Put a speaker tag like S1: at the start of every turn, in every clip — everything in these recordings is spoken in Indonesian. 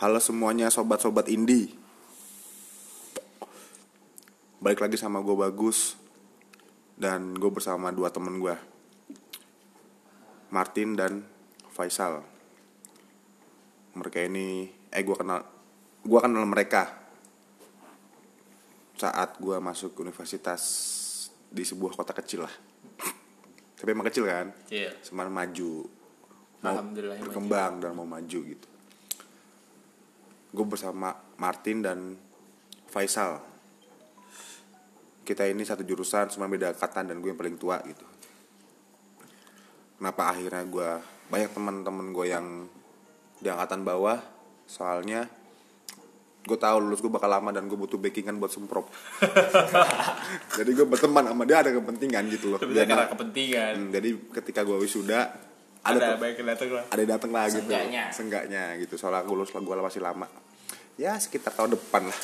S1: Halo semuanya sobat-sobat indie. Balik lagi sama gue Bagus Dan gue bersama dua temen gue Martin dan Faisal. Mereka ini Eh gue kenal Gue kenal mereka Saat gue masuk universitas Di sebuah kota kecil lah. Tapi emang kecil kan?
S2: Iya.
S1: Cuman maju Mau berkembang dan mau maju gitu gue bersama Martin dan Faisal. Kita ini satu jurusan cuma beda angkatan dan gue yang paling tua gitu. Kenapa akhirnya gue banyak teman-teman gue yang di angkatan bawah soalnya gue tahu lulus gue bakal lama dan gue butuh backingan buat semprot. Jadi gue berteman sama dia ada kepentingan gitu loh.
S2: Sebenarnya
S1: Jadi-
S2: karena kepentingan.
S1: Hmm, jadi ketika gue wisuda
S2: Ada,
S1: ada, tuh-
S2: baik yang datang lah.
S1: ada yang datang lah gitu.
S2: Seenggaknya.
S1: Seenggaknya gitu. Soalnya gue lulus gue masih lama. Ya sekitar tahun depan lah.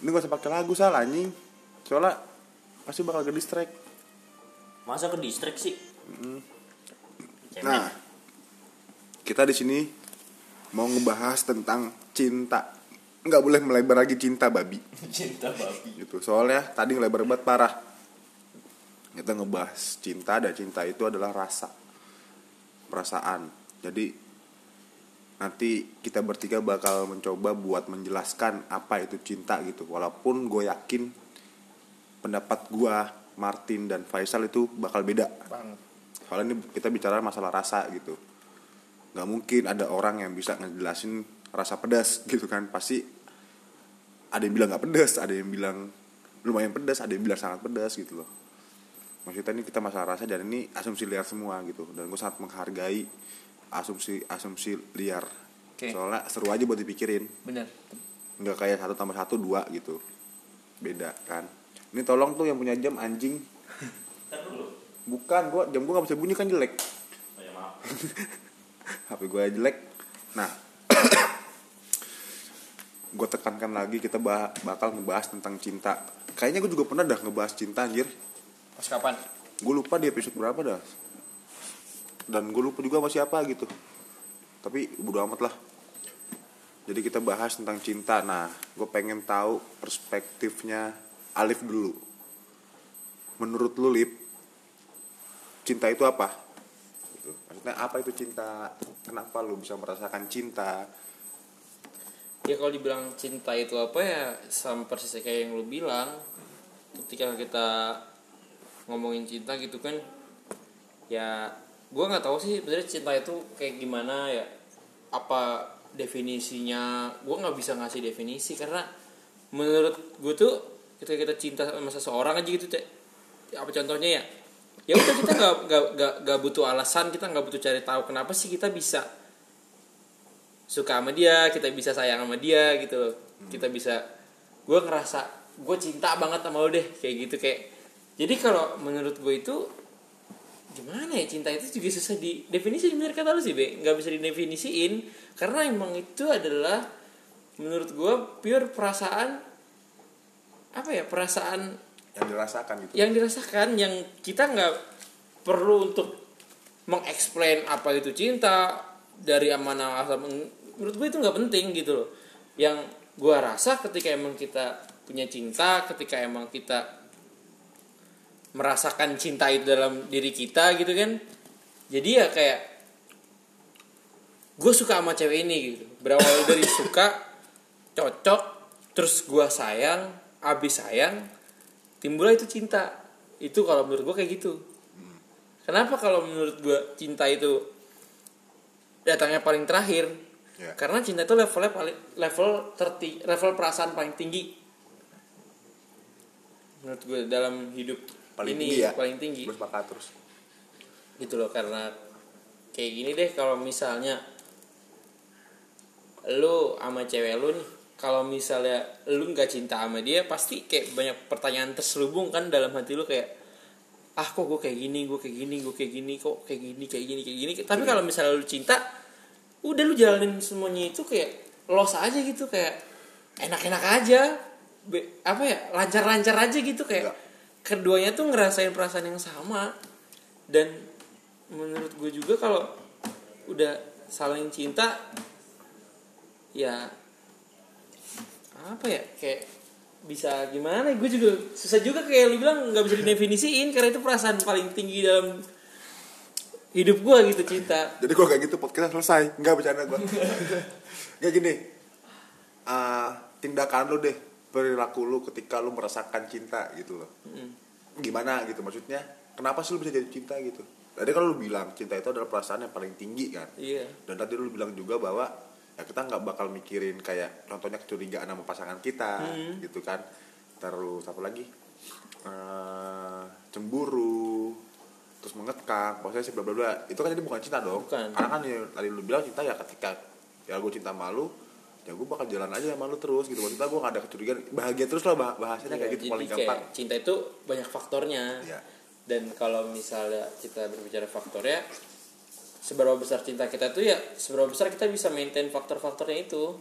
S1: Ini gak usah pakai lagu salah anjing. Soalnya pasti bakal ke distract.
S3: Masa ke distrik sih? Cemen.
S1: nah kita di sini mau ngebahas tentang cinta. Nggak boleh melebar lagi cinta babi.
S3: Cinta babi.
S1: gitu. Soalnya tadi ngelebar banget parah. Kita ngebahas cinta dan cinta itu adalah rasa perasaan. Jadi nanti kita bertiga bakal mencoba buat menjelaskan apa itu cinta gitu. Walaupun gue yakin pendapat gue Martin dan Faisal itu bakal beda.
S2: Bang.
S1: soalnya ini kita bicara masalah rasa gitu. Nggak mungkin ada orang yang bisa ngejelasin rasa pedas gitu kan. Pasti ada yang bilang nggak pedas ada yang bilang lumayan pedas ada yang bilang sangat pedas gitu loh maksudnya ini kita masalah rasa dan ini asumsi liar semua gitu. Dan gue sangat menghargai asumsi asumsi liar.
S2: Oke.
S1: soalnya seru aja buat dipikirin.
S2: Bener.
S1: nggak kayak satu tambah satu dua gitu. Beda kan? Ini tolong tuh yang punya jam anjing. Bukan gua jam gua nggak bisa bunyi kan jelek.
S3: Oh ya maaf.
S1: HP gue jelek. Nah gue tekankan lagi kita bah- bakal ngebahas tentang cinta. Kayaknya gue juga pernah dah ngebahas cinta anjir
S2: Pas kapan?
S1: gue lupa di episode berapa dah. Dan gue lupa juga sama siapa gitu. Tapi bodo amat lah. Jadi kita bahas tentang cinta. Nah gue pengen tahu perspektifnya Alif dulu. Menurut lu Lip cinta itu apa? Gitu. maksudnya apa itu cinta? Kenapa lu bisa merasakan cinta?
S2: Ya kalau dibilang cinta itu apa ya sama persis kayak yang lu bilang. Ketika kita ngomongin cinta gitu kan ya gue nggak tahu sih sebenarnya cinta itu kayak gimana ya apa definisinya gue nggak bisa ngasih definisi karena menurut gue tuh ketika kita cinta sama seseorang aja gitu Cek. apa contohnya ya? Ya udah kita nggak nggak nggak nggak butuh alasan kita nggak butuh cari tahu kenapa sih kita bisa suka sama dia kita bisa sayang sama dia gitu. Kita bisa gue ngerasa gue cinta banget sama lo deh kayak gitu kayak jadi kalau menurut gue itu gimana ya cinta itu juga susah di definisi bener kata lu sih be. Nggak bisa didefinisiin karena emang itu adalah menurut gue pure perasaan apa ya perasaan
S1: yang dirasakan gitu.
S2: yang dirasakan yang kita nggak perlu untuk mengeksplain apa itu cinta dari mana asal menurut gue itu nggak penting gitu loh. Yang gue rasa ketika emang kita punya cinta ketika emang kita merasakan cinta itu dalam diri kita gitu kan. Jadi ya kayak gue suka sama cewek ini gitu. Berawal dari suka cocok terus gue sayang abis sayang timbullah itu cinta. Itu kalau menurut gue kayak gitu. Kenapa kalau menurut gue cinta itu datangnya paling terakhir?
S1: Ya.
S2: karena cinta itu levelnya paling level terti level perasaan paling tinggi. Menurut gue dalam hidup
S1: paling
S2: ini
S1: tinggi ya.
S2: paling tinggi.
S1: Gue sepakat terus.
S2: Gitu loh karena kayak gini deh kalau misalnya lu sama cewek lu nih kalau misalnya lu nggak cinta sama dia pasti kayak banyak pertanyaan terselubung kan dalam hati lu kayak ah kok gue kayak gini gue kayak gini gue kayak gini kok kayak gini kayak gini kayak gini. Tapi kalau misalnya lu cinta udah lu jalanin semuanya itu kayak los aja gitu kayak enak-enak aja Be- apa ya lancar-lancar aja gitu kayak
S1: Enggak.
S2: Keduanya tuh ngerasain perasaan yang sama. Dan menurut gue juga kalau udah saling cinta ya apa ya kayak bisa gimana gue juga susah juga kayak lu bilang nggak bisa didefinisiin karena itu perasaan paling tinggi dalam hidup gue gitu cinta.
S1: Jadi gua kayak gitu podcast selesai. Nggak bercanda gua. Nggak gini. Ah, tindakan lu deh perilaku lu ketika lu merasakan cinta gitu loh. Gimana gitu maksudnya kenapa sih lu bisa jadi cinta gitu? Tadi kalau lu bilang cinta itu adalah perasaan yang paling tinggi kan?
S2: Iya.
S1: Dan tadi lu bilang juga bahwa ya kita nggak bakal mikirin kayak contohnya kecurigaan sama pasangan kita gitu kan? Terus apa lagi? Eh, cemburu terus mengekang posesif bla bla bla. Itu kan jadi bukan cinta dong.
S2: Bukan.
S1: karena kan ya, tadi lu bilang cinta ya ketika ya gue cinta malu ya gue bakal jalan aja sama lu terus gitu. Maksudnya gue gak ada kecurigaan. Bahagia terus lah bah- bahasanya kayak
S2: Iya,
S1: gitu paling
S2: kayak
S1: gampang.
S2: cinta itu banyak faktornya.
S1: Ya
S2: dan kalau misalnya kita berbicara faktornya seberapa besar cinta kita tuh ya seberapa besar kita bisa maintain faktor-faktornya itu.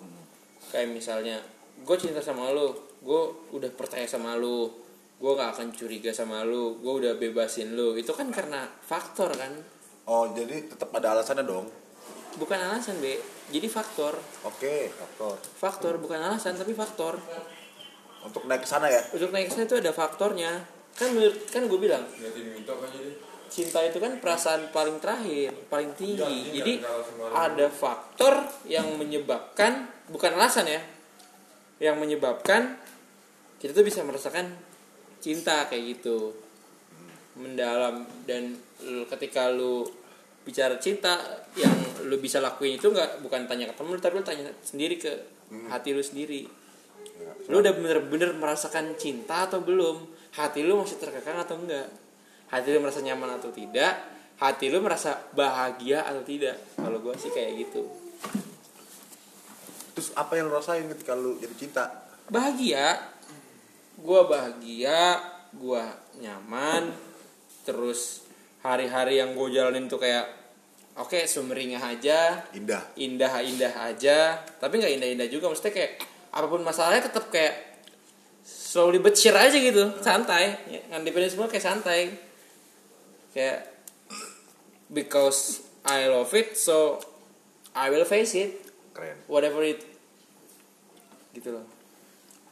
S2: Kayak misalnya gue cinta sama lo gue udah percaya sama lo gue gak akan curiga sama lo gue udah bebasin lo itu kan karena faktor kan.
S1: Oh jadi tetap ada alasannya dong?
S2: Bukan alasan be jadi faktor.
S1: Oke faktor.
S2: Faktor bukan alasan tapi faktor.
S1: Untuk naik ke sana ya?
S2: Untuk naik ke sana itu ada faktornya. Kan menurut kan gue bilang cinta itu kan perasaan paling terakhir paling tinggi. Jadi ada faktor yang menyebabkan bukan alasan ya yang menyebabkan kita tuh bisa merasakan cinta kayak gitu. Mendalam dan ketika lu bicara cinta yang lu bisa lakuin itu nggak bukan tanya ke temen lu tapi lu tanya sendiri ke hati lu sendiri. Lu udah bener-bener merasakan cinta atau belum? Hati lu masih terkekang atau enggak? Hati lu merasa nyaman atau tidak? Hati lu merasa bahagia atau tidak? Kalau gue sih kayak gitu.
S1: Terus apa yang lu rasain ketika lu jadi cinta?
S2: Bahagia. Gue bahagia gue nyaman. Terus hari-hari yang gue jalanin tuh kayak oke sumringah aja.
S1: Indah.
S2: Indah-indah aja. Tapi nggak indah-indah juga maksudnya kayak apa pun masalahnya tetap kayak slowly but sure aja gitu. Santai. Ngadepin semua kayak santai. Kayak because I love it so I will face it.
S1: Keren.
S2: Whatever it gitu loh.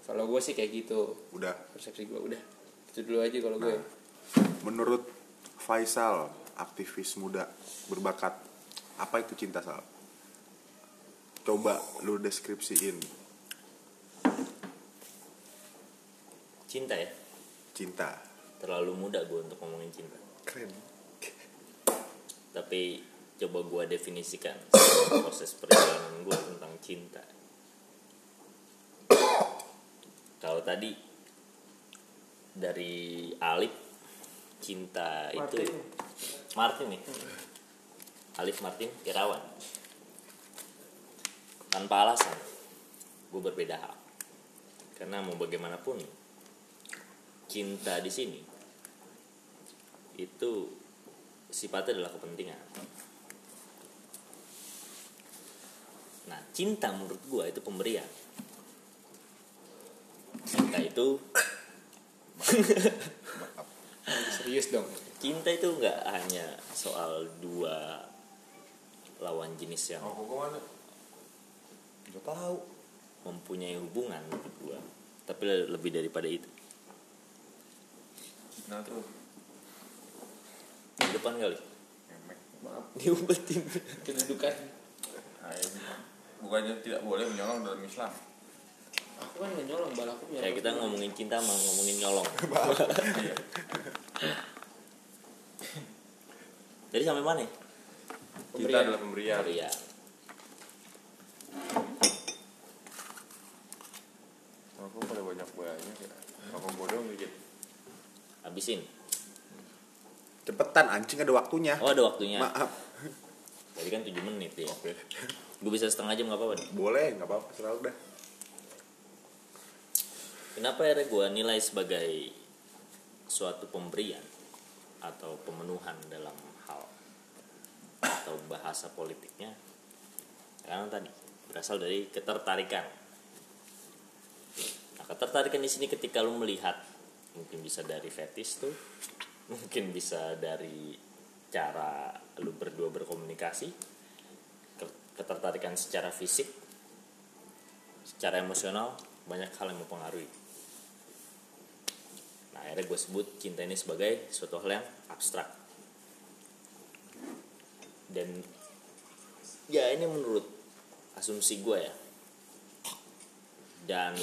S2: Kalau gue sih kayak gitu.
S1: Udah.
S2: Persepsi gue udah. Itu dulu aja kalau gue
S1: menurut Faisal aktivis muda berbakat. Apa itu cinta Sal? Coba lu deskripsiin.
S3: Cinta ya?
S1: Cinta.
S3: Terlalu muda gue untuk ngomongin cinta.
S1: Keren.
S3: Tapi coba gue definisikan proses perjalanan gue tentang cinta. Kalau tadi dari Alif cinta itu Martin nih. Alif Martin Irawan. Tanpa alasan gue berbeda hal. Karena mau bagaimanapun cinta di sini itu sifatnya adalah kepentingan. Nah cinta menurut gue itu pemberian. Cinta itu
S2: serius dong.
S3: Cinta itu nggak hanya soal dua lawan jenis yang
S1: gue mana Gak tahu.
S3: Mempunyai hubungan gua tapi le- lebih daripada itu.
S4: Nah tuh
S3: di depan kali.
S2: Maaf diumpetin. Kedudukan.
S4: Nah, ini. Bukannya tidak boleh menyolong dalam Islam.
S2: Aku kan nggak nyolong bal. Aku
S3: kayak kita ngomongin cinta malah ngomongin nyolong jadi sampai mana? Ya?
S4: Cinta
S2: Pemberian.
S4: adalah pemberian.
S3: Iya
S4: Aku pada banyak banyak ya. Aku bodoh dikit.
S3: Habisin.
S1: Cepetan anjing ada waktunya.
S3: Oh ada waktunya.
S1: Maaf.
S3: Tadi kan 7 menit ya.
S1: Oke.
S3: Gue bisa setengah jam nggak apa-apa nih.
S1: boleh nggak apa-apa selalu dah.
S3: Kenapa akhirnya gue nilai sebagai suatu pemberian atau pemenuhan dalam hal atau bahasa politiknya karena tadi berasal dari ketertarikan. Nah ketertarikan di sini ketika lu melihat mungkin bisa dari fetis tuh mungkin bisa dari cara lu berdua berkomunikasi ke- ketertarikan secara fisik secara emosional banyak hal yang mempengaruhi akhirnya gue sebut cinta ini sebagai suatu hal yang abstrak. Dan ya ini menurut asumsi gue ya. Dan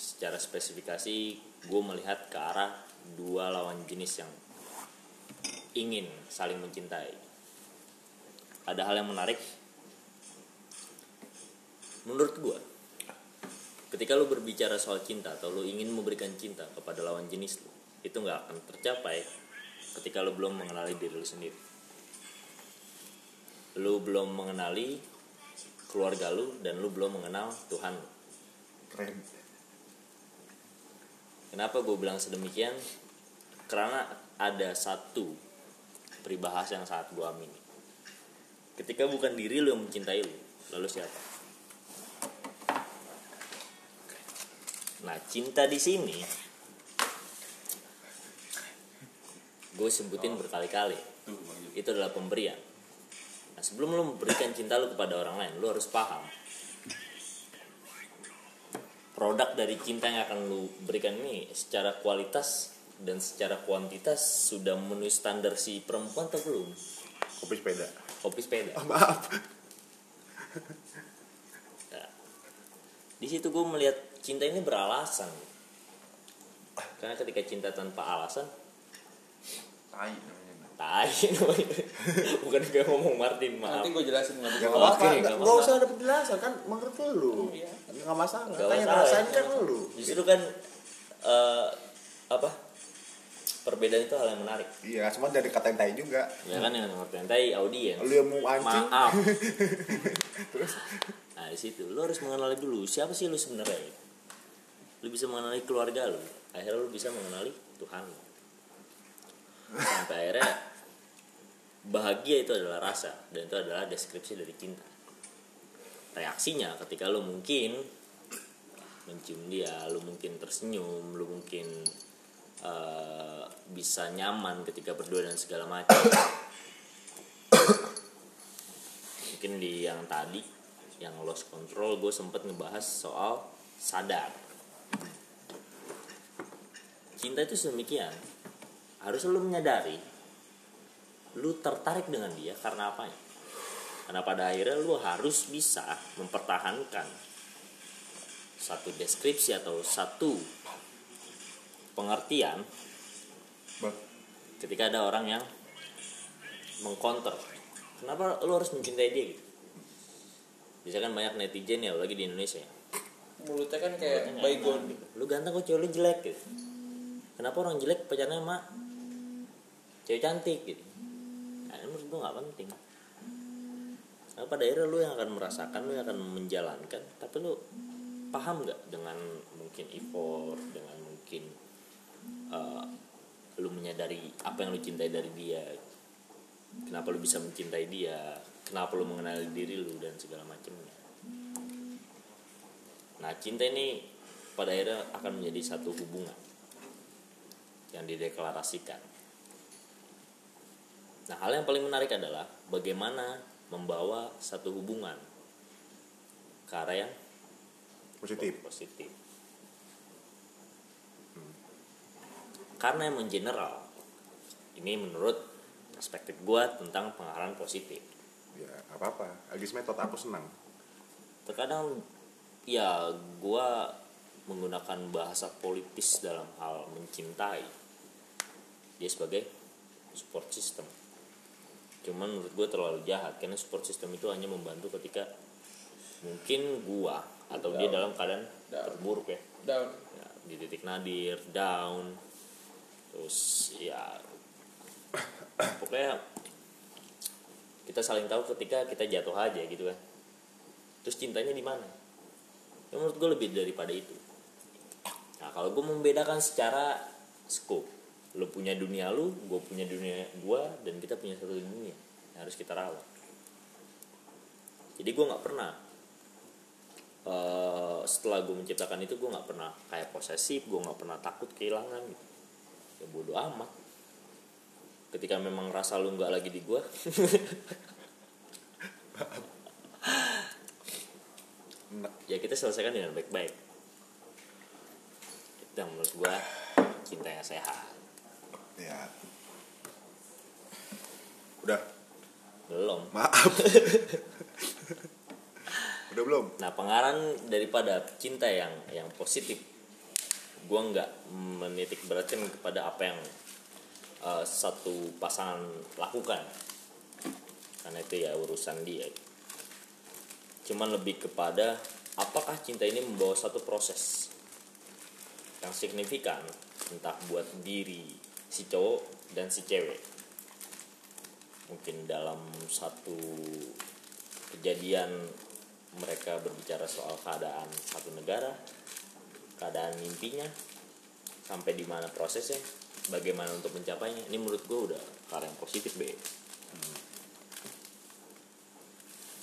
S3: secara spesifikasi gue melihat ke arah dua lawan jenis yang ingin saling mencintai. Ada hal yang menarik menurut gue ketika lu berbicara soal cinta atau lu ingin memberikan cinta kepada lawan jenis lu itu nggak akan tercapai ketika lu belum mengenali diri lu sendiri lu belum mengenali keluarga lu dan lu belum mengenal Tuhan lu
S1: keren
S3: Kenapa gue bilang sedemikian? Karena ada satu peribahasa yang sangat gue amini. Ketika bukan diri lu yang mencintai lu, lalu siapa? Nah, cinta di sini gue sebutin berkali-kali.
S4: Bang Yul.
S3: Itu adalah pemberian. Nah, sebelum lu memberikan cinta lu kepada orang lain, lu harus paham produk dari cinta yang akan lu berikan ini secara kualitas dan secara kuantitas sudah memenuhi standar si perempuan atau belum?
S1: kopi sepeda
S3: Kopi sepeda.
S1: oh, maaf
S3: di situ gue melihat cinta ini beralasan. Karena ketika cinta tanpa alasan,
S4: Tai namanya.
S3: tai namanya. Bukan gue ngomong Martin, maaf.
S2: Nanti gue jelasin nggak
S3: Oke,
S1: apa-apa,
S3: nggak
S1: nggak
S3: apa-apa.
S1: usah ada penjelasan kan mengerti lu.
S2: Iya.
S1: Nggak masalah.
S3: Nggak
S1: kan yang
S3: masalah,
S1: ngerasain
S3: ya.
S1: kan lu.
S3: Justru kan eh, apa? Perbedaan itu hal yang menarik.
S1: Iya, cuma dari kata yang tai juga.
S3: Ya kan yang ngerti tai audiens.
S1: Lu yang mau anjing.
S3: Maaf. nah di situ lu harus mengenali dulu siapa sih lu sebenarnya. Lu bisa mengenali keluarga lu. Akhirnya lu bisa mengenali Tuhan lu. Sampai akhirnya bahagia itu adalah rasa dan itu adalah deskripsi dari cinta. Reaksinya ketika lu mungkin mencium dia, lu mungkin tersenyum, lu mungkin eh, bisa nyaman ketika berdua dan segala macam mungkin di yang tadi yang lost control gue sempet ngebahas soal sadar. Cinta itu sedemikian harus lu menyadari lu tertarik dengan dia karena apa karena pada akhirnya lu harus bisa mempertahankan satu deskripsi atau satu pengertian
S1: Bang,
S3: ketika ada orang yang mengcounter. Kenapa lu harus mencintai dia gitu bisa kan banyak netizen ya lagi di Indonesia ya.
S2: Mulutnya kan kayak baygon.
S3: gitu. lu ganteng kok cewek lu jelek gitu kenapa orang jelek pacarnya sama cewek cantik gitu nah, ini menurut gue gak penting Karena pada akhirnya lu yang akan merasakan lu yang akan menjalankan tapi lu paham nggak dengan mungkin effort dengan mungkin eh, lu menyadari apa yang lu cintai dari dia kenapa lu bisa mencintai dia kenapa lu mengenali diri lu dan segala macamnya? Nah cinta ini pada akhirnya akan menjadi satu hubungan yang dideklarasikan. Nah hal yang paling menarik adalah bagaimana membawa satu hubungan ke arah yang
S1: positif.
S3: positif. Karena yang general ini menurut perspektif gua tentang pengarahan positif
S1: Ya, apa-apa. Agis metode aku senang.
S3: terkadang ya gua menggunakan bahasa politis dalam hal mencintai dia sebagai support system cuman menurut gue terlalu jahat karena support system itu hanya membantu ketika mungkin gua atau dia
S2: Down.
S3: dalam keadaan
S2: Down.
S3: terburuk ya
S2: Down.
S3: ya, di titik nadir down terus ya pokoknya kita saling tahu ketika kita jatuh aja gitu kan. Terus cintanya di mana? Ya menurut gue lebih daripada itu. Nah kalau gue membedakan secara scope lu punya dunia lu gue punya dunia gue dan kita punya satu dunia yang harus kita rawat. Jadi gue nggak pernah eh, setelah gue menciptakan itu gue nggak pernah kayak posesif gue nggak pernah takut kehilangan gitu. Ya bodoh amat ketika memang rasa lu nggak lagi di gue
S1: Nah,
S3: ya kita selesaikan dengan baik-baik. Itu yang menurut gua cinta yang sehat.
S1: Ya. Udah.
S3: Belum.
S1: Maaf. Udah belum?
S3: Nah pengarang daripada cinta yang yang positif gua nggak menitik beratkan kepada apa yang eh, satu pasangan lakukan. Karena itu ya urusan dia. Cuman lebih kepada apakah cinta ini membawa satu proses yang signifikan entah buat diri si cowok dan si cewek? Mungkin dalam satu kejadian mereka berbicara soal keadaan satu negara keadaan mimpinya sampai di mana prosesnya bagaimana untuk mencapainya ini menurut gue udah hal yang positif be.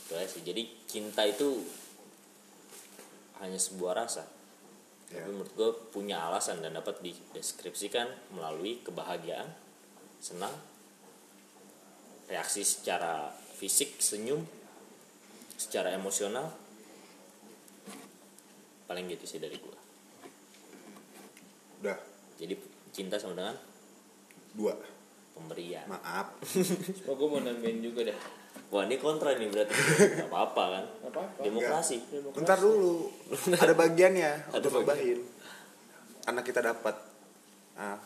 S3: Itu aja sih. Jadi cinta itu hanya sebuah rasa.
S1: Ya.
S3: tapi menurut gue punya alasan dan dapat dideskripsikan melalui kebahagiaan senang reaksi secara fisik senyum secara emosional. Paling gitu sih dari gue
S1: udah
S3: jadi cinta sama dengan?
S1: Dua.
S3: Pemberian.
S1: Maaf.
S2: Oh, gue mau nambahin juga dah.
S3: wah ini kontra nih berarti. Nggak apa-apa kan?
S2: Gak apa-apa.
S3: demokrasi.
S1: Bentar dulu. Ada bagiannya
S3: Ada
S1: nambahin anak kita dapat. Ah,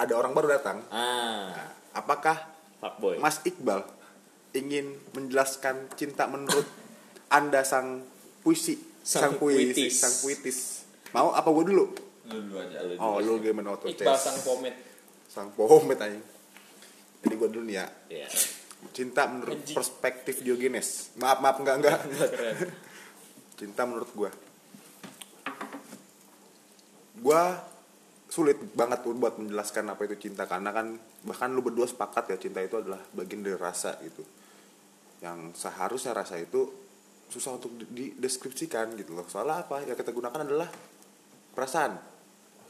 S1: ada orang baru datang.
S3: Ah.
S1: Nah, apakah
S3: fuckboy.
S1: Mas Iqbal ingin menjelaskan cinta menurut anda sang puisi?
S3: Sang
S1: sang, puisi
S3: puitis.
S1: sang puitis. Mau apa gue dulu
S4: Lu dulu aja.
S3: Lu
S1: oh
S3: dulu.
S1: lu gimana auto
S2: Iqbal
S1: chess
S2: sang pomet.
S1: sang pomet aja jadi gue dulu nih ya
S3: ya
S1: cinta menurut
S2: Anjing.
S1: perspektif Diogenes maaf maaf enggak enggak
S2: Keren.
S1: cinta menurut gue gue sulit banget tuh buat menjelaskan apa itu cinta karena kan bahkan lu berdua sepakat ya cinta itu adalah bagian dari rasa gitu yang seharusnya rasa itu susah untuk di- dideskripsikan gitu loh soalnya apa yang kita gunakan adalah perasaan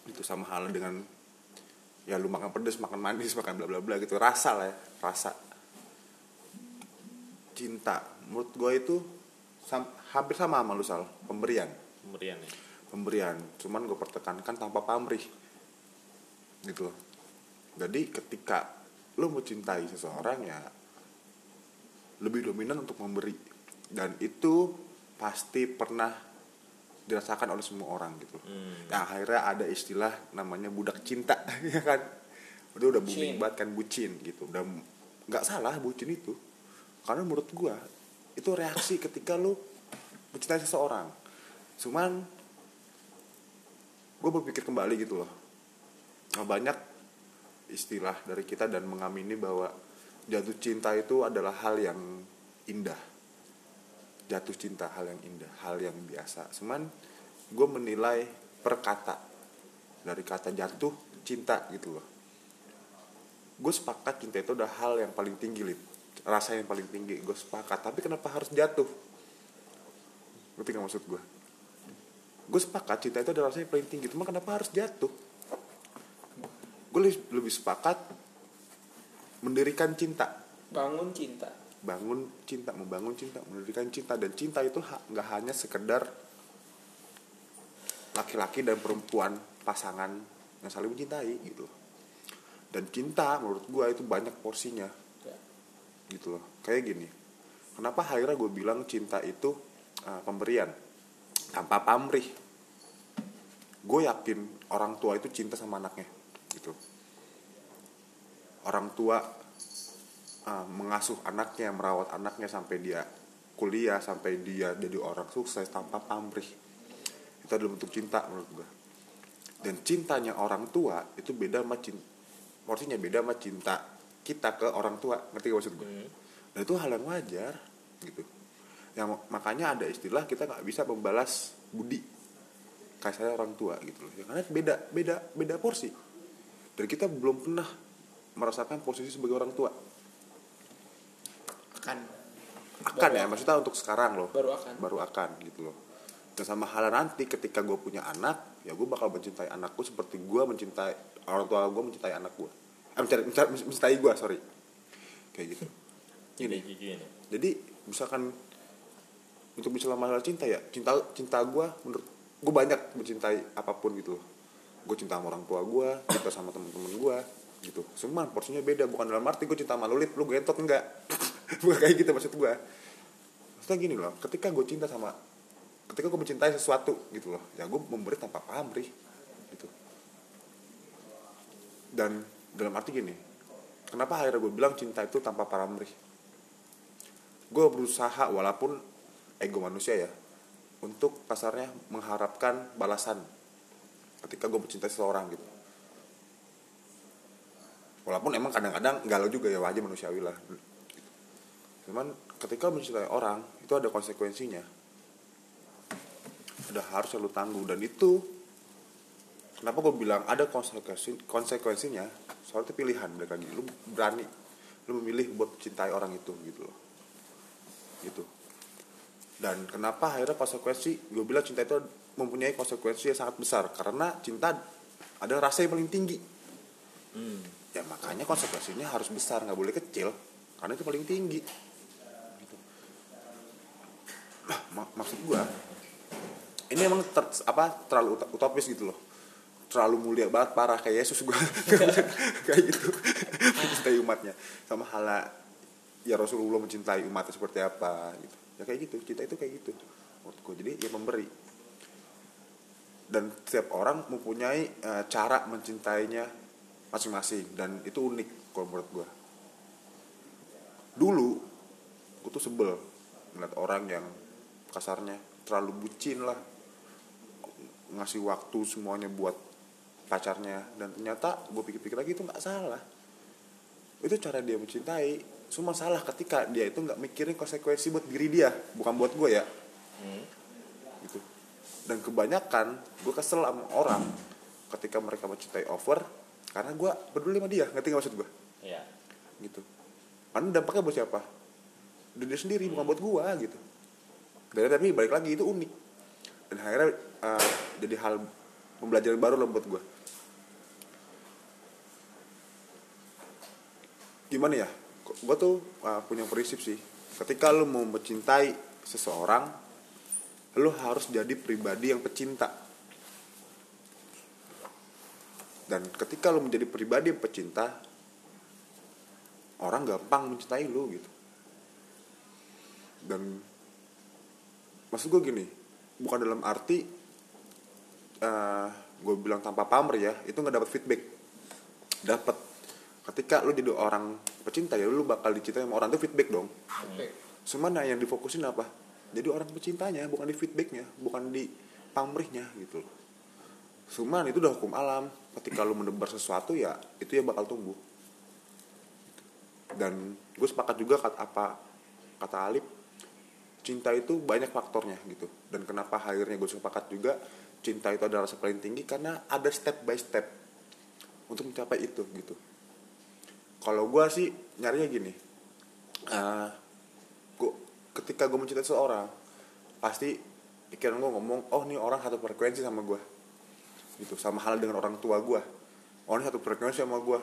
S1: itu sama halnya dengan ya lu makan pedas makan manis makan bla bla bla gitu. Rasa lah ya rasa. Cinta. Menurut gue itu sam- hampir sama sama lu sal. Pemberian.
S3: Pemberian ya.
S1: Pemberian. Cuman gue pertekankan tanpa pamrih. Gitu loh. Jadi ketika lo mencintai seseorang ya lebih dominan untuk memberi. Dan itu pasti pernah dirasakan oleh semua orang gitu. Loh.
S3: Hmm.
S1: Yang akhirnya ada istilah namanya budak cinta ya kan? Udah udah booming banget kan bucin gitu. Udah nggak salah bucin itu. Karena menurut gua itu reaksi ketika lu mencintai seseorang. Cuman gue berpikir kembali gitu loh. Nah, banyak istilah dari kita dan mengamini bahwa jatuh cinta itu adalah hal yang indah jatuh cinta hal yang indah hal yang biasa. Cuman gue menilai per kata. Dari kata jatuh cinta gitu loh. Gue sepakat cinta itu udah hal yang paling tinggi lip. Rasa yang paling tinggi gue sepakat. Tapi kenapa harus jatuh? Ngerti gak maksud gue gue sepakat cinta itu adalah rasa yang paling tinggi. Cuma kenapa harus jatuh? Gue lebih sepakat mendirikan cinta.
S2: Bangun cinta.
S1: Bangun cinta membangun cinta mendirikan cinta dan cinta itu ha- nggak hanya sekedar laki-laki dan perempuan pasangan yang saling mencintai gitu dan cinta menurut gue itu banyak porsinya.
S2: Ya.
S1: gitu loh. Kayak gini kenapa akhirnya gue bilang cinta itu uh, pemberian? Tanpa pamrih. Gue yakin orang tua itu cinta sama anaknya gitu. Orang tua uh, mengasuh anaknya merawat anaknya sampai dia kuliah sampai dia jadi orang sukses tanpa pamrih. Itu adalah bentuk cinta menurut gue dan cintanya orang tua itu beda sama cinta porsinya beda sama cinta kita ke orang tua. Ngerti gak maksud gue
S3: Hmm.
S1: dan itu hal yang wajar gitu. Yang makanya ada istilah kita nggak bisa membalas budi kayak saya orang tua gitu loh. Ya, karena beda beda beda porsi. Dan kita belum pernah merasakan posisi sebagai orang tua
S2: Akan.
S1: akan
S2: Baru
S1: ya
S2: akan.
S1: maksudnya untuk sekarang loh.
S2: Baru akan.
S1: baru akan gitu loh. Dan sama halnya nanti ketika gue punya anak ya gue bakal mencintai anakku seperti gue mencintai orang tua gue mencintai anak gue eh, mencintai, mencintai, mencintai gue sorry. Kayak gitu.
S3: Ini
S1: jadi misalkan untuk bicara masalah cinta ya cinta cinta gue menurut gue banyak mencintai apa pun gitu loh. Gue cinta sama orang tua gue cinta sama temen-temen gue gitu. Cuman porsinya beda bukan dalam arti gue cinta sama lulit lu gentot enggak bukan kayak gitu maksud gue maksudnya gini loh ketika gue cinta sama ketika gue mencintai sesuatu gitu loh ya gue memberi tanpa pamrih gitu. Dan dalam arti gini kenapa akhirnya gue bilang cinta itu tanpa pamrih gue berusaha walaupun ego manusia ya untuk kasarnya mengharapkan balasan ketika gue mencintai seseorang gitu. Walaupun emang kadang-kadang galau juga ya wajar manusiawi lah cuman ketika mencintai orang itu ada konsekuensinya. Ada harus yang lu tanggung dan itu kenapa gue bilang ada konsekuensi konsekuensinya? Soalnya itu pilihan balik lagi lu berani lu memilih buat mencintai orang itu gitu loh. Gitu. Dan kenapa akhirnya konsekuensi? Gue bilang cinta itu mempunyai konsekuensi yang sangat besar. Karena cinta ada rasa yang paling tinggi. Ya makanya konsekuensinya harus besar. Nggak boleh kecil karena itu paling tinggi gitu. nah, mak- maksud gue ini emang ter- apa terlalu ut- utopis gitu loh. Terlalu mulia banget parah kayak Yesus gue kayak gitu. Mencintai umatnya. Sama hala ya Rasulullah mencintai umatnya seperti apa gitu. Ya kayak gitu cinta itu kayak gitu. Menurut gue jadi ya memberi. Dan setiap orang mempunyai eh, cara mencintainya masing-masing dan itu unik kalau menurut gue dulu gue tuh sebel ngeliat orang yang kasarnya. Terlalu bucin lah. Ngasih waktu semuanya buat pacarnya. Dan ternyata gue pikir-pikir lagi itu nggak salah. Itu cara dia mencintai. Cuma salah ketika dia itu nggak mikirin konsekuensi buat diri dia. Bukan buat gue ya. Gitu. Dan kebanyakan gue kesel sama orang ketika mereka mencintai over karena gue peduli sama dia. Ngerti nggak maksud gue
S3: ya
S1: gitu. Karena dampaknya buat siapa? Dia sendiri bukan buat gue gitu dan tapi balik lagi itu unik. Dan akhirnya eh, jadi hal pembelajaran baru lah buat gue gimana ya? Gue tuh uh, punya prinsip sih. Ketika lu mau mencintai seseorang lu harus jadi pribadi yang pecinta. Dan ketika lu menjadi pribadi yang pecinta orang gampang mencintai lu gitu. Dan maksud gue gini bukan dalam arti eh gue bilang tanpa pamer ya itu nggak dapat feedback. Dapat ketika lu jadi orang pecinta ya lu bakal dicintai sama orang itu feedback dong.
S2: Oke.
S1: cuman nah yang difokusin apa? Jadi orang pecintanya bukan di feedbacknya bukan di pamrihnya gitu. Loh cuman itu udah hukum alam. Ketika lu menebar sesuatu ya itu ya bakal tumbuh. Dan gue sepakat juga kata apa kata Alip cinta itu banyak faktornya gitu. Dan kenapa akhirnya gue sepakat juga cinta itu adalah rasa paling tinggi karena ada step by step untuk mencapai itu gitu. Kalau gue sih nyarinya gini eh gua, ketika gue mencintai seseorang pasti pikiran gue ngomong oh ini orang satu frekuensi sama gue gitu sama hal dengan orang tua gue oh ini satu frekuensi sama gue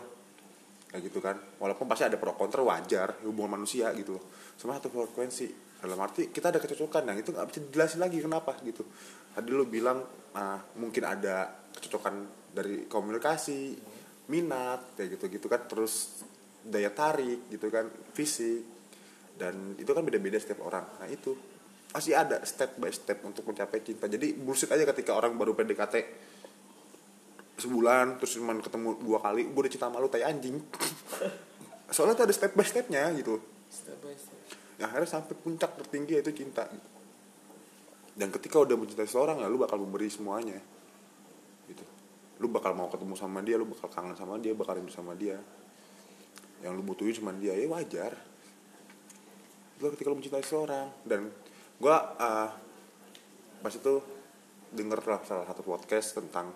S1: kayak gitu kan. Walaupun pasti ada pro kontra wajar hubungan manusia gitu loh. Sama satu frekuensi dalam arti kita ada kecocokan yang itu nggak bisa dijelasin lagi kenapa gitu. Tadi lu bilang ah, mungkin ada kecocokan dari komunikasi minat kayak gitu gitu kan terus daya tarik gitu kan fisik dan itu kan beda-beda setiap orang. Nah itu pasti ada step by step untuk mencapai cinta. Jadi bullshit aja ketika orang baru PDKT sebulan terus cuman ketemu dua kali gue udah cinta sama lu tai anjing. Soalnya tuh ada step by stepnya gitu.
S2: Step by step.
S1: Akhirnya sampai puncak tertinggi yaitu cinta. Dan ketika udah mencintai seseorang ya lu bakal memberi semuanya. Gitu. Lu bakal mau ketemu sama dia lu bakal kangen sama dia bakal rindu sama dia. Yang lu butuhin cuma dia ya wajar. Itu ketika lu mencintai seseorang. Dan gua uh, pas itu denger lah salah satu podcast tentang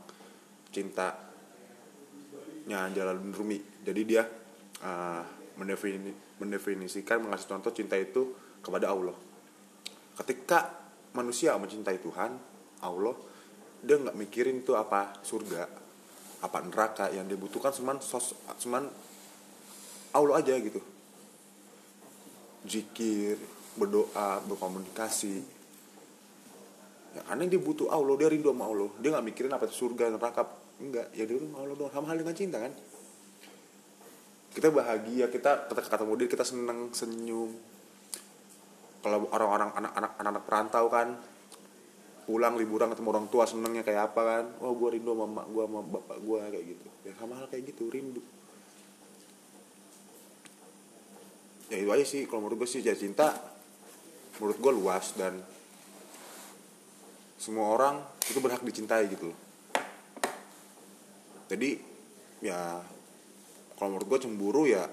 S1: cinta nya Jalaluddin Rumi. Jadi dia uh, mendefini, mendefinisikan mengasih contoh cinta itu kepada Allah. Ketika manusia mencintai Tuhan Allah dia nggak mikirin itu apa surga apa neraka yang dibutuhkan cuman sos cuman Allah aja gitu. Zikir berdoa berkomunikasi. Ya karena dia butuh Allah dia rindu sama Allah. Dia nggak mikirin apa itu surga neraka. Enggak ya dia rindu sama Allah doang. Sama hal dengan cinta kan kita bahagia kita kata ketemu dia kita seneng senyum. Kalau orang-orang anak-anak anak-anak perantau kan pulang liburan ketemu orang tua senengnya kayak apa kan? Oh gue rindu sama mak gue sama bapak gue kayak gitu. Ya sama hal kayak gitu rindu. Ya itu aja sih kalau menurut gue sih ya cinta menurut gue luas dan semua orang itu berhak dicintai gitu jadi ya kalau menurut gue cemburu ya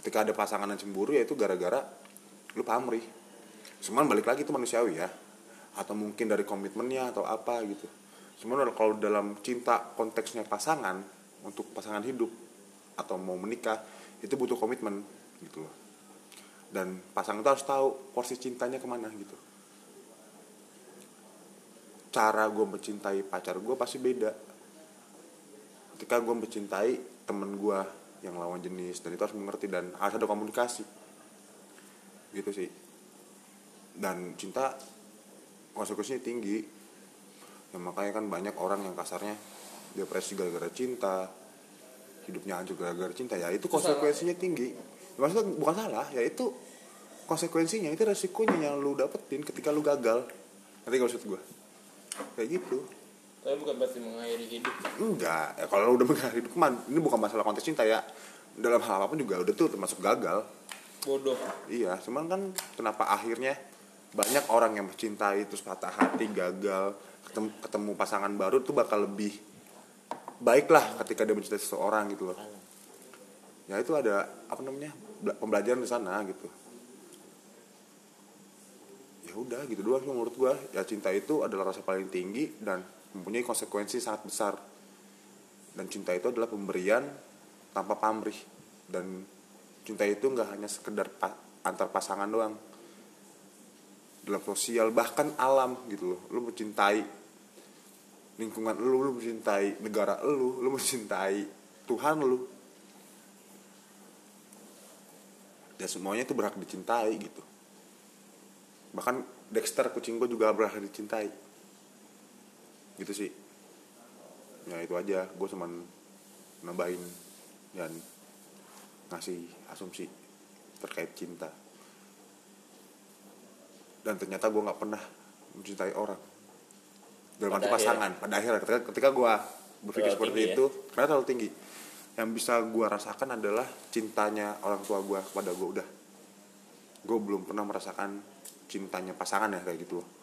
S1: ketika ada pasangan yang cemburu ya itu gara-gara lu pamrih. Cuman balik lagi itu manusiawi ya. Atau mungkin dari komitmennya atau apa gitu. Cuman kalau dalam cinta konteksnya pasangan untuk pasangan hidup atau mau menikah itu butuh komitmen gitu loh. Dan pasangan itu harus tahu porsi cintanya ke mana gitu. Cara gue mencintai pacar gue pasti beda. Ketika gue mencintai temen gue yang lawan jenis dan itu harus mengerti dan harus ada komunikasi. Gitu sih. Dan cinta konsekuensinya tinggi. Ya makanya kan banyak orang yang kasarnya depresi gara-gara cinta hidupnya hancur gara-gara cinta. Ya itu konsekuensinya tinggi. Ya, maksudnya bukan salah ya itu konsekuensinya itu resikonya yang lu dapetin ketika lu gagal. Nanti maksud gue kayak gitu
S2: tapi bukan berarti mengakhiri hidup.
S1: Enggak. Ya kalau udah mengakhiri hidup man ini bukan masalah konteks cinta ya. Dalam hal apa pun juga udah tuh termasuk gagal.
S2: Bodoh.
S1: Iya, cuman kan kenapa akhirnya banyak orang yang mencintai terus patah hati, gagal, ketemu, ketemu pasangan baru tuh bakal lebih baik lah ketika dia mencintai seseorang gitu loh. Ya itu ada apa namanya bela- pembelajaran di sana gitu. Ya udah gitu doang menurut gua. Ya cinta itu adalah rasa paling tinggi dan mempunyai konsekuensi sangat besar. Dan cinta itu adalah pemberian tanpa pamrih. Dan cinta itu nggak hanya sekedar pa- antar pasangan doang. Dalam sosial bahkan alam gitu loh. Lu mencintai lingkungan lu lu mencintai negara lu lu mencintai Tuhan lu. Ya semuanya itu berhak dicintai gitu. Bahkan Dexter kucing gue juga berhak dicintai gitu sih. Ya itu aja. Gue cuman nambahin dan ngasih asumsi terkait cinta. Dan ternyata gue nggak pernah mencintai orang. Dalam arti
S3: akhirnya.
S1: pasangan pada akhirnya. Ketika, ketika gue berpikir
S3: Terlalu
S1: seperti
S3: ya?
S1: itu karena terlalu tinggi. Yang bisa gue rasakan adalah cintanya orang tua gue kepada gue udah. Gue belum pernah merasakan cintanya pasangan ya kayak gitu loh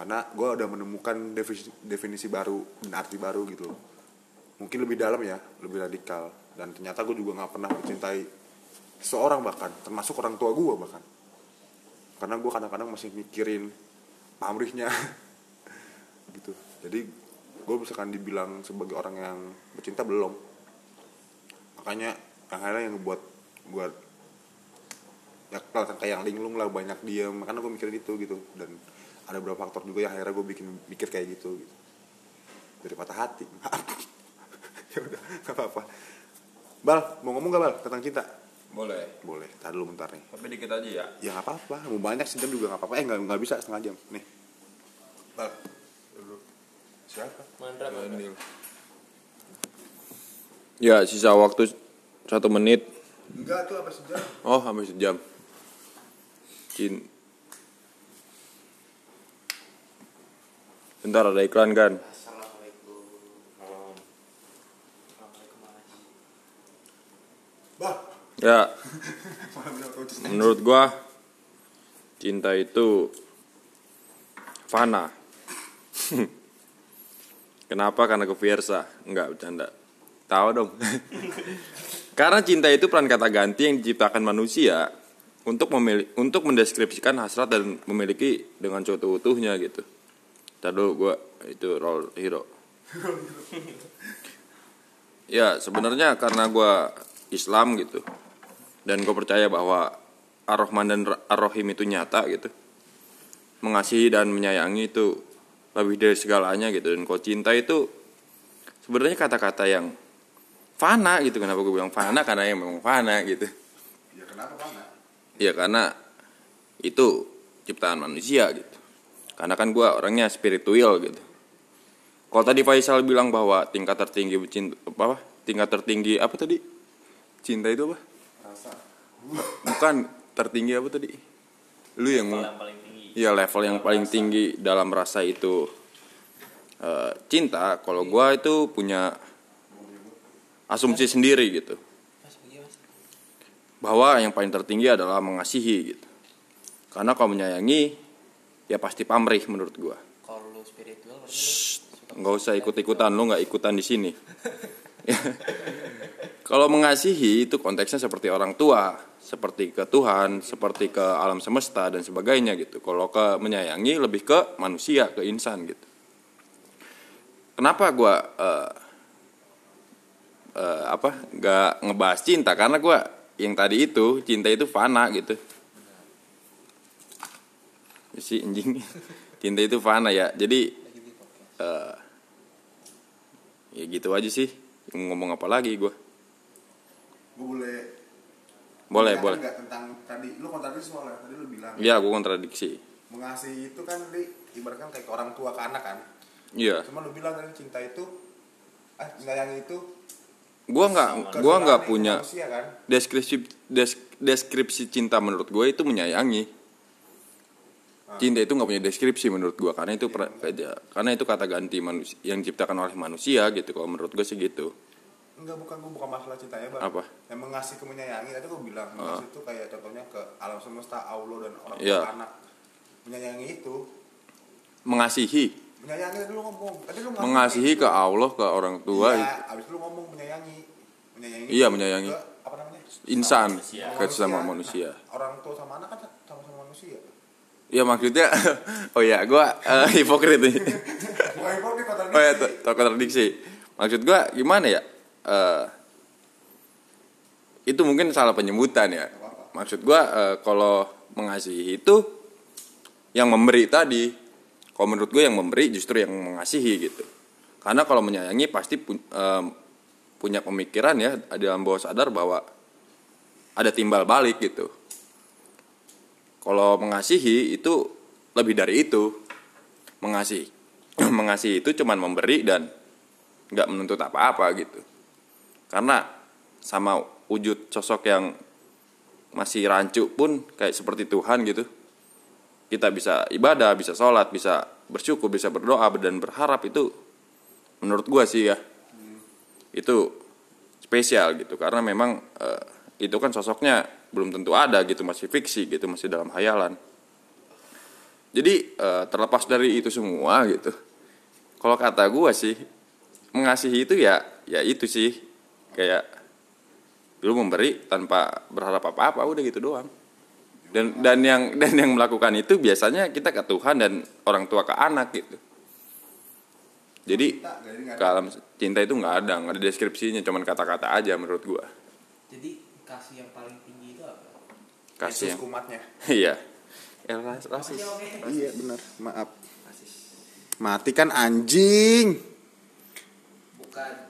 S1: karena gue udah menemukan definisi, definisi baru dan arti baru gitu. Mungkin lebih dalam ya lebih radikal. Dan ternyata gue juga nggak pernah mencintai seorang bahkan termasuk orang tua gue bahkan. Karena gue kadang-kadang masih mikirin pamrihnya. Gitu. Jadi gue misalkan dibilang sebagai orang yang bercinta belum. Makanya akhirnya yang buat gue ya kelihatan kayak yang linglung lah banyak diem. Makanya gue mikirin itu gitu. Dan ada beberapa faktor juga yang akhirnya gue bikin mikir kayak gitu, gitu. dari patah hati maaf ya udah nggak apa-apa bal mau ngomong gak bal tentang cinta
S4: Boleh.
S1: boleh tar dulu bentar nih
S4: Tapi dikit aja ya.
S1: ya nggak apa-apa mau banyak sejam juga nggak apa-apa eh nggak nggak bisa setengah jam nih bal dulu siapa
S2: mantra mantra
S5: Ya, sisa waktu satu menit.
S1: enggak tuh apa sejam
S5: Oh, hampir sejam. Cin. Bentar ada iklan kan? Ya, menurut gua cinta itu fana. Kenapa? Karena ke Fiersa. Enggak bercanda. Tahu dong. Karena cinta itu peran kata ganti yang diciptakan manusia untuk memilih untuk mendeskripsikan hasrat dan memiliki dengan suatu utuhnya gitu. Tadi dulu gua itu role hero. ya sebenarnya karena gua Islam gitu dan gue percaya bahwa Ar-Rahman dan Ar-Rahim itu nyata gitu mengasihi dan menyayangi itu lebih dari segalanya gitu. Dan kalau cinta itu sebenarnya kata-kata yang fana gitu. Kenapa gue bilang fana? Karena yang memang fana gitu.
S1: Ya kenapa bang
S5: ya karena itu ciptaan manusia gitu karena kan gue orangnya spiritual gitu. Kalau tadi Faisal bilang bahwa tingkat tertinggi cinta apa tingkat tertinggi apa tadi? Cinta itu apa? Bukan tertinggi apa tadi? Lu yang
S3: Level yang paling tinggi.
S5: Iya level yang paling tinggi dalam rasa itu eh, cinta. Kalau gua itu punya asumsi sendiri gitu, bahwa yang paling tertinggi adalah mengasihi gitu. Karena kalau menyayangi, ya pasti pamrih menurut gua.
S2: kalau lu spiritual
S5: Nggak usah ikut-ikutan, lu nggak ikutan di sini. kalau mengasihi itu konteksnya seperti orang tua, seperti ke Tuhan, seperti ke alam semesta dan sebagainya gitu. Kalau ke menyayangi lebih ke manusia, ke insan gitu. Kenapa gua eh, eh, apa nggak ngebahas cinta? Karena gua yang tadi itu cinta itu fana gitu. Sih anjing. Cinta itu fana ya. Jadi eh, ya gitu aja sih. Ngomong apa lagi gua?
S1: gue boleh
S5: Boleh, boleh.
S1: nggak tentang tadi lu kontradiksi soalnya tadi lu bilang
S5: Iya, gua kontradiksi.
S1: mengasihi itu kan di ibaratkan kayak ke orang tua ke anak kan
S5: Iya.
S1: cuma lu bilang tadi cinta itu ah menyayangi itu
S5: Gua nggak
S1: si
S5: nggak punya
S1: manusia kan
S5: deskripsi des- deskripsi cinta menurut gue itu menyayangi. Cinta itu nggak punya deskripsi menurut gua karena itu per- karena itu kata ganti manusia yang diciptakan oleh manusia gitu kalau menurut gue sih gitu.
S1: enggak bukan gue bukan masalah cintanya bang.
S5: Apa?
S1: yang mengasih ke menyayangi tadi gue bilang mengasihi itu kayak contohnya ke alam semesta Allah dan orang tua ke anak. Menyayangi itu.
S5: Mengasihi,
S1: menyayangi tadi lu ngomong tadi lu ngomong
S5: mengasihi ke Allah ke orang tua
S1: iya, abis itu lu ngomong menyayangi. Menyayangi
S5: Iya, menyayangi.
S1: ke, apa namanya?
S5: Insan
S3: Manusia.
S5: ke sesama manusia.
S1: Nah, orang tua sama anak kan sama-sama manusia
S5: Iya maksudnya oh ya gua eh, hipokrit nih. Oh ya, kontradiksi. Maksud gua gimana ya? Eh, itu mungkin salah penyebutan ya. Maksud gua eh, kalau mengasihi itu yang memberi tadi. Kalau menurut gue yang memberi justru yang mengasihi gitu. Karena kalau menyayangi pasti pu- eh, punya pemikiran ya dalam bawah sadar bahwa ada timbal balik gitu. Kalau mengasihi itu lebih dari itu. Mengasihi mengasihi itu cuman memberi dan nggak menuntut apa-apa gitu. Karena sama wujud sosok yang masih rancu pun kayak seperti Tuhan gitu. Kita bisa ibadah, bisa sholat, bisa bersyukur, bisa berdoa dan berharap itu menurut gua sih ya itu spesial gitu karena memang eh, itu kan sosoknya belum tentu ada gitu masih fiksi gitu masih dalam hayalan jadi eh, terlepas dari itu semua gitu kalau kata gua sih mengasihi itu ya ya itu sih. Kayak lu memberi tanpa berharap apa-apa udah gitu doang. Dan dan yang dan yang melakukan itu biasanya kita ke Tuhan dan orang tua ke anak gitu. Jadi alam cinta itu nggak ada nggak ada deskripsinya cuman kata-kata aja menurut gua.
S2: Jadi kasih yang paling tinggi itu apa?
S5: Kasih
S1: Yesus
S5: yang
S1: kumatnya.
S5: Iya. Ya ras- rasis.
S1: iya benar. Maaf. Mati kan anjing.
S2: Bukan